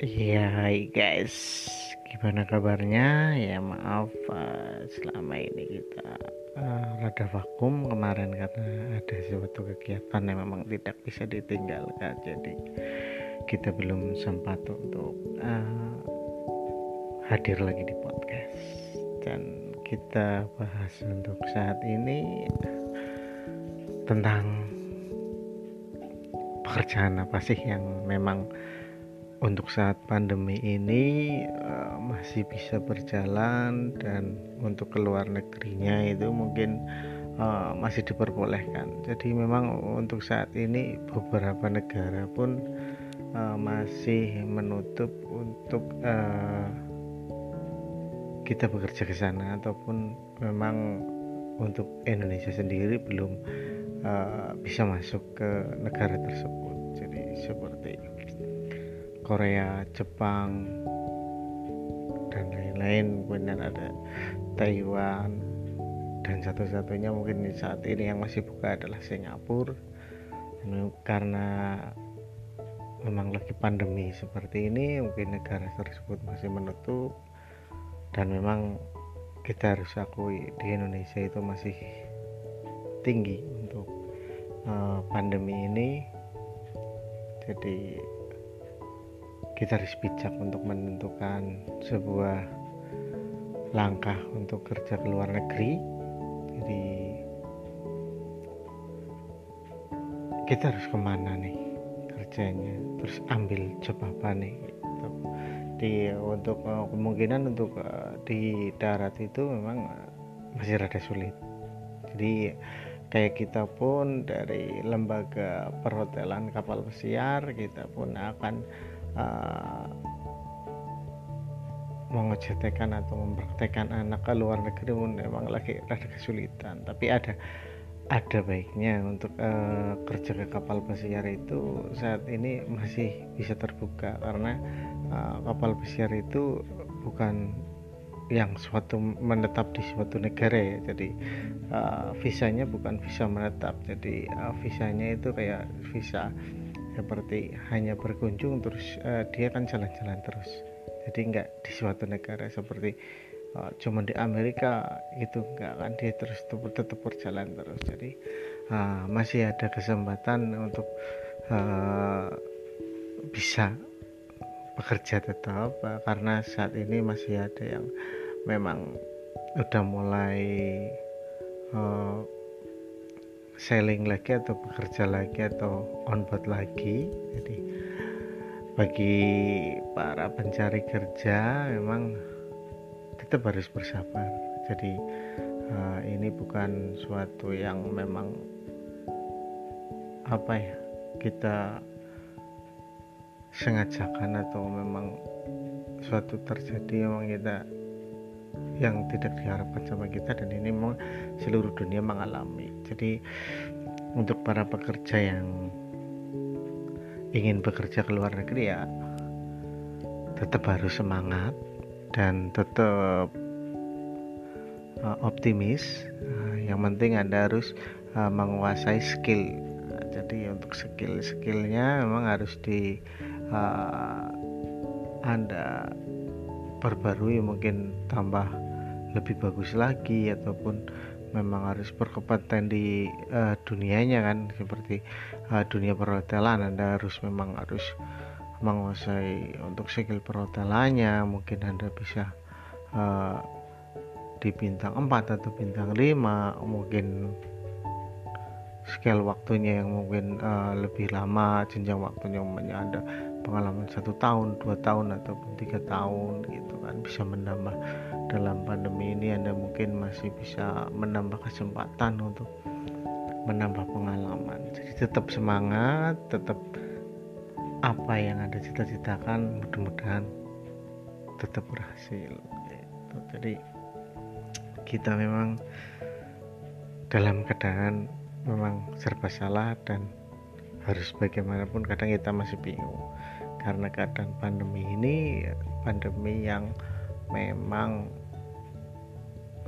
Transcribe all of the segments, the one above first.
Iya, hai guys, gimana kabarnya? Ya maaf, uh, selama ini kita uh, vakum. Kemarin karena ada suatu kegiatan yang memang tidak bisa ditinggalkan, jadi kita belum sempat untuk uh, hadir lagi di podcast. Dan kita bahas untuk saat ini tentang pekerjaan apa sih yang memang untuk saat pandemi ini uh, masih bisa berjalan dan untuk keluar negerinya itu mungkin uh, masih diperbolehkan. Jadi memang untuk saat ini beberapa negara pun uh, masih menutup untuk uh, kita bekerja ke sana ataupun memang untuk Indonesia sendiri belum uh, bisa masuk ke negara tersebut. Jadi seperti Korea, Jepang, dan lain-lain. Kemudian ada Taiwan. Dan satu-satunya mungkin saat ini yang masih buka adalah Singapura. Karena memang lagi pandemi seperti ini mungkin negara tersebut masih menutup. Dan memang kita harus akui di Indonesia itu masih tinggi untuk uh, pandemi ini. Jadi kita harus bijak untuk menentukan sebuah langkah untuk kerja ke luar negeri. Jadi kita harus ke mana nih kerjanya? Terus ambil job apa nih gitu. di untuk uh, kemungkinan untuk uh, di darat itu memang uh, masih rada sulit. Jadi kayak kita pun dari lembaga perhotelan kapal pesiar kita pun akan uh, atau mempraktekkan anak ke luar negeri memang lagi ada kesulitan. Tapi ada ada baiknya untuk uh, kerja ke kapal pesiar itu saat ini masih bisa terbuka. Karena uh, kapal pesiar itu bukan yang suatu menetap di suatu negara ya. Jadi uh, visanya bukan visa menetap. Jadi uh, visanya itu kayak visa seperti hanya berkunjung terus uh, dia kan jalan-jalan terus. Jadi enggak di suatu negara seperti uh, cuma di Amerika itu enggak kan dia terus tetap, tetap berjalan terus. Jadi uh, masih ada kesempatan untuk uh, bisa bekerja tetap uh, karena saat ini masih ada yang memang udah mulai uh, selling lagi atau bekerja lagi atau on board lagi. Jadi bagi para pencari kerja memang tetap harus bersabar. Jadi uh, ini bukan suatu yang memang apa ya kita sengajakan atau memang suatu terjadi memang kita yang tidak diharapkan sama kita. Dan ini memang seluruh dunia mengalami jadi untuk para pekerja yang ingin bekerja ke luar negeri ya tetap harus semangat dan tetap uh, optimis. Uh, yang penting anda harus uh, menguasai skill. Jadi untuk skill skillnya memang harus di uh, anda perbarui mungkin tambah lebih bagus lagi ataupun memang harus berkompeten di uh, dunianya kan. Seperti uh, dunia perhotelan Anda harus memang harus menguasai untuk skill perhotelannya. Mungkin Anda bisa uh, di bintang 4 atau bintang 5 mungkin scale waktunya yang mungkin uh, lebih lama jenjang waktunya umumnya Anda pengalaman satu tahun dua tahun ataupun tiga tahun gitu kan. Bisa menambah dalam pandemi ini anda mungkin masih bisa menambah kesempatan untuk menambah pengalaman. Jadi tetap semangat tetap apa yang anda cita-citakan mudah-mudahan tetap berhasil. Gitu. jadi kita memang dalam keadaan memang serba salah dan harus bagaimanapun kadang kita masih bingung. Karena keadaan pandemi ini pandemi yang memang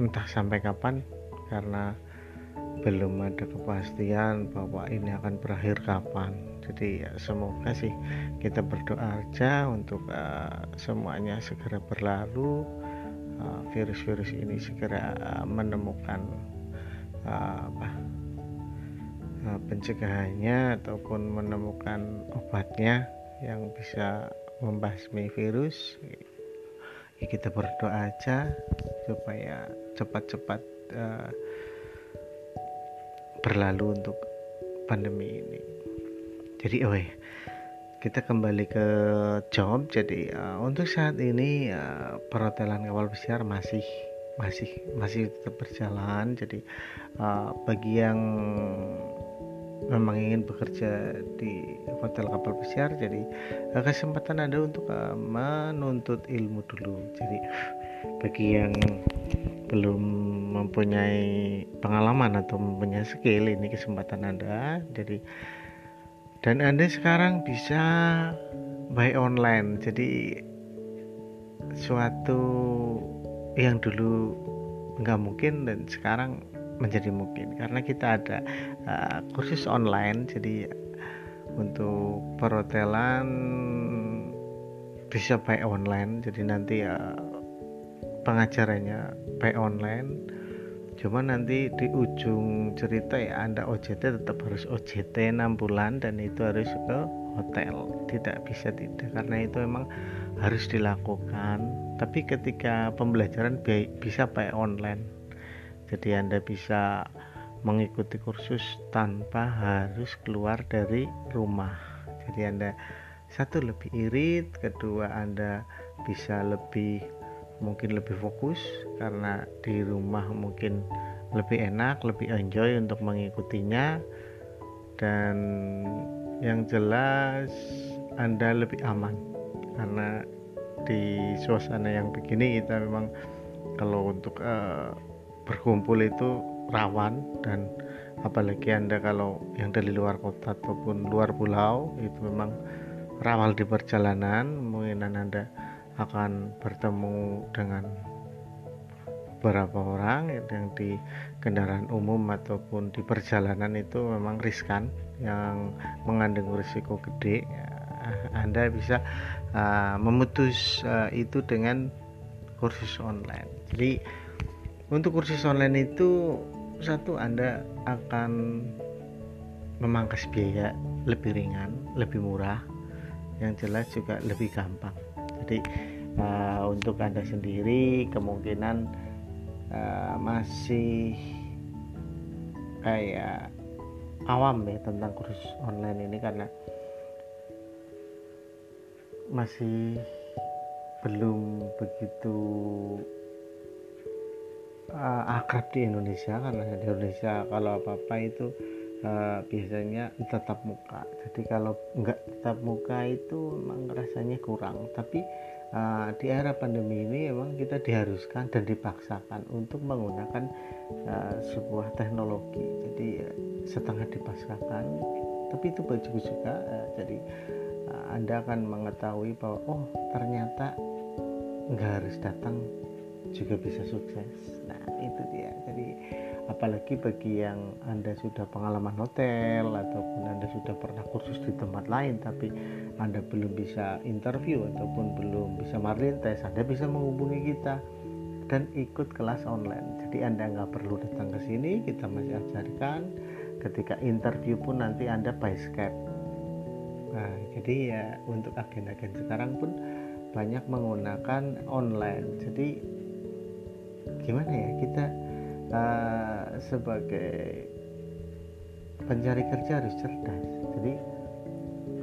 entah sampai kapan karena belum ada kepastian bahwa ini akan berakhir kapan. Jadi ya, semoga sih kita berdoa aja untuk uh, semuanya segera berlalu virus-virus uh, ini segera uh, menemukan uh, apa uh, pencegahannya ataupun menemukan obatnya yang bisa membasmi virus ya kita berdoa aja supaya cepat-cepat uh, berlalu untuk pandemi ini. Jadi oh ya kita kembali ke job. Jadi uh, untuk saat ini uh, perhotelan kapal pesiar masih masih masih tetap berjalan. Jadi uh, bagi yang memang ingin bekerja di hotel kapal pesiar jadi uh, kesempatan ada untuk uh, menuntut ilmu dulu. Jadi bagi yang belum mempunyai pengalaman atau mempunyai skill ini kesempatan ada. Jadi dan anda sekarang bisa buy online. Jadi suatu yang dulu nggak mungkin dan sekarang menjadi mungkin. Karena kita ada uh, kursus online jadi untuk perhotelan bisa buy online. Jadi nanti uh, pengajarannya buy online. Cuma nanti di ujung cerita ya anda OJT tetap harus OJT 6 bulan dan itu harus ke hotel. Tidak bisa tidak. Karena itu memang harus dilakukan. Tapi ketika pembelajaran bisa by online jadi anda bisa mengikuti kursus tanpa harus keluar dari rumah. Jadi anda satu lebih irit kedua anda bisa lebih mungkin lebih fokus karena di rumah mungkin lebih enak, lebih enjoy untuk mengikutinya. Dan yang jelas Anda lebih aman. Karena di suasana yang begini kita memang kalau untuk uh, berkumpul itu rawan dan apalagi Anda kalau yang dari luar kota ataupun luar pulau itu memang rawan di perjalanan mungkin Anda akan bertemu dengan beberapa orang yang di kendaraan umum ataupun di perjalanan itu memang riskan yang mengandung risiko gede. Anda bisa uh, memutus uh, itu dengan kursus online. Jadi untuk kursus online itu satu Anda akan memangkas biaya lebih ringan lebih murah. Yang jelas juga lebih gampang. Jadi uh, untuk anda sendiri kemungkinan uh, masih kayak awam ya tentang kursus online ini karena masih belum begitu uh, akrab di Indonesia karena di Indonesia kalau apa-apa itu uh, biasanya tetap muka. Jadi kalau nggak tetap muka itu memang rasanya kurang. Tapi uh, di era pandemi ini memang kita diharuskan dan dipaksakan untuk menggunakan uh, sebuah teknologi. Jadi uh, setengah dipaksakan tapi itu bagus juga uh, jadi uh, anda akan mengetahui bahwa oh ternyata nggak harus datang juga bisa sukses. Nah itu dia. Jadi apalagi bagi yang anda sudah pengalaman hotel ataupun anda sudah pernah kursus di tempat lain tapi anda belum bisa interview ataupun belum bisa marlin tes anda bisa menghubungi kita dan ikut kelas online. Jadi anda nggak perlu datang ke sini kita masih ajarkan. Ketika interview pun nanti anda by Skype. Nah jadi ya untuk agen-agen sekarang pun banyak menggunakan online. Jadi gimana ya kita uh, sebagai pencari kerja harus cerdas. Jadi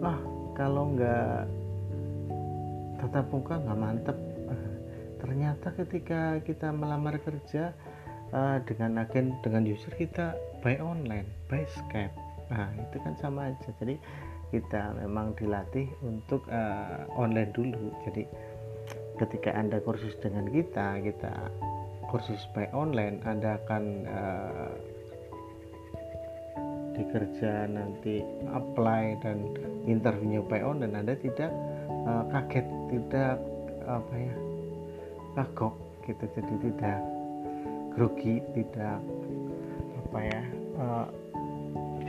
wah kalau nggak tatap muka nggak mantep. Ternyata ketika kita melamar kerja uh, dengan agen dengan user kita by online by Skype. Nah itu kan sama aja. Jadi kita memang dilatih untuk uh, online dulu. Jadi ketika anda kursus dengan kita kita kursus by online Anda akan uh, dikerja nanti apply dan interview by online. Anda tidak uh, kaget tidak apa ya kagok gitu. Jadi tidak grogi tidak apa ya uh,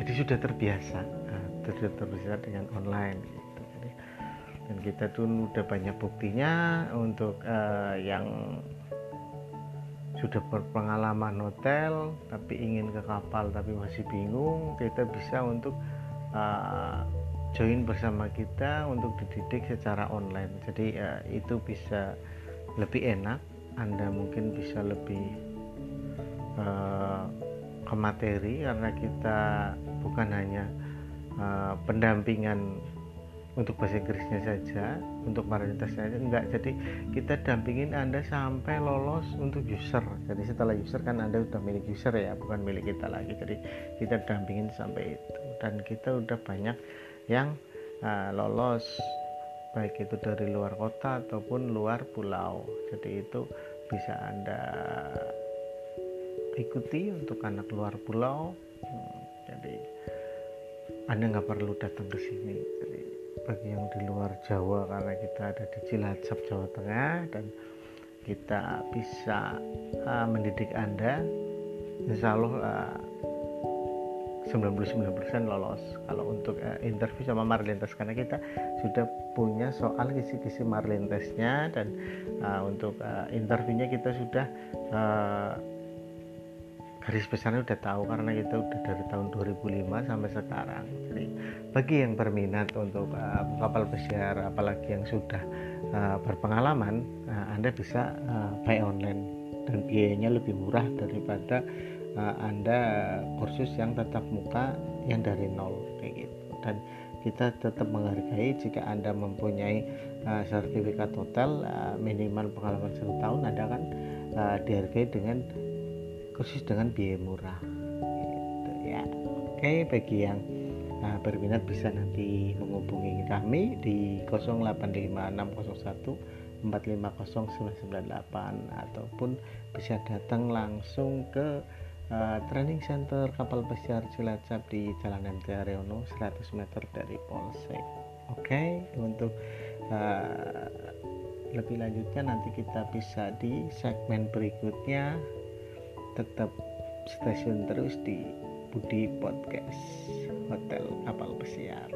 jadi sudah terbiasa nah, sudah terbiasa dengan online gitu. Dan kita tuh udah banyak buktinya untuk uh, yang sudah berpengalaman hotel tapi ingin ke kapal tapi masih bingung. Kita bisa untuk uh, join bersama kita untuk dididik secara online. Jadi uh, itu bisa lebih enak. Anda mungkin bisa lebih uh, ke materi karena kita bukan hanya uh, pendampingan untuk bahasa Inggrisnya saja untuk varietas saja enggak. Jadi kita dampingin Anda sampai lolos untuk user. Jadi setelah user kan Anda sudah milik user ya bukan milik kita lagi. Jadi kita dampingin sampai itu. Dan kita udah banyak yang uh, lolos. Baik itu dari luar kota ataupun luar pulau. Jadi itu bisa anda ikuti untuk anak luar pulau. Hmm, jadi anda nggak perlu datang ke sini. Bagi yang di luar Jawa karena kita ada di Cilacap Jawa Tengah dan kita bisa uh, mendidik anda. Insya Allah uh, 99% lolos. Kalau untuk uh, interview sama Marlintes karena kita sudah punya soal kisi-kisi Marlintesnya dan uh, untuk uh, interviewnya kita sudah uh, garis besarnya udah tahu karena kita udah dari tahun 2005 sampai sekarang. Jadi bagi yang berminat untuk uh, kapal pesiar apalagi yang sudah uh, berpengalaman uh, Anda bisa uh, buy online. Dan biayanya lebih murah daripada uh, Anda kursus yang tetap muka yang dari nol kayak gitu. Dan kita tetap menghargai jika Anda mempunyai uh, sertifikat hotel uh, minimal pengalaman satu tahun Anda akan uh, dihargai dengan kursus dengan biaya murah. Gitu ya. Oke bagi yang uh, berminat bisa nanti menghubungi kami di 085601 450998 ataupun bisa datang langsung ke uh, training center kapal pesiar Cilacap di Jalan MT Haryono 100 meter dari Polsek. Oke, okay, untuk uh, lebih lanjutnya nanti kita bisa di segmen berikutnya tetap stasiun terus di Budi Podcast Hotel Kapal Pesiar.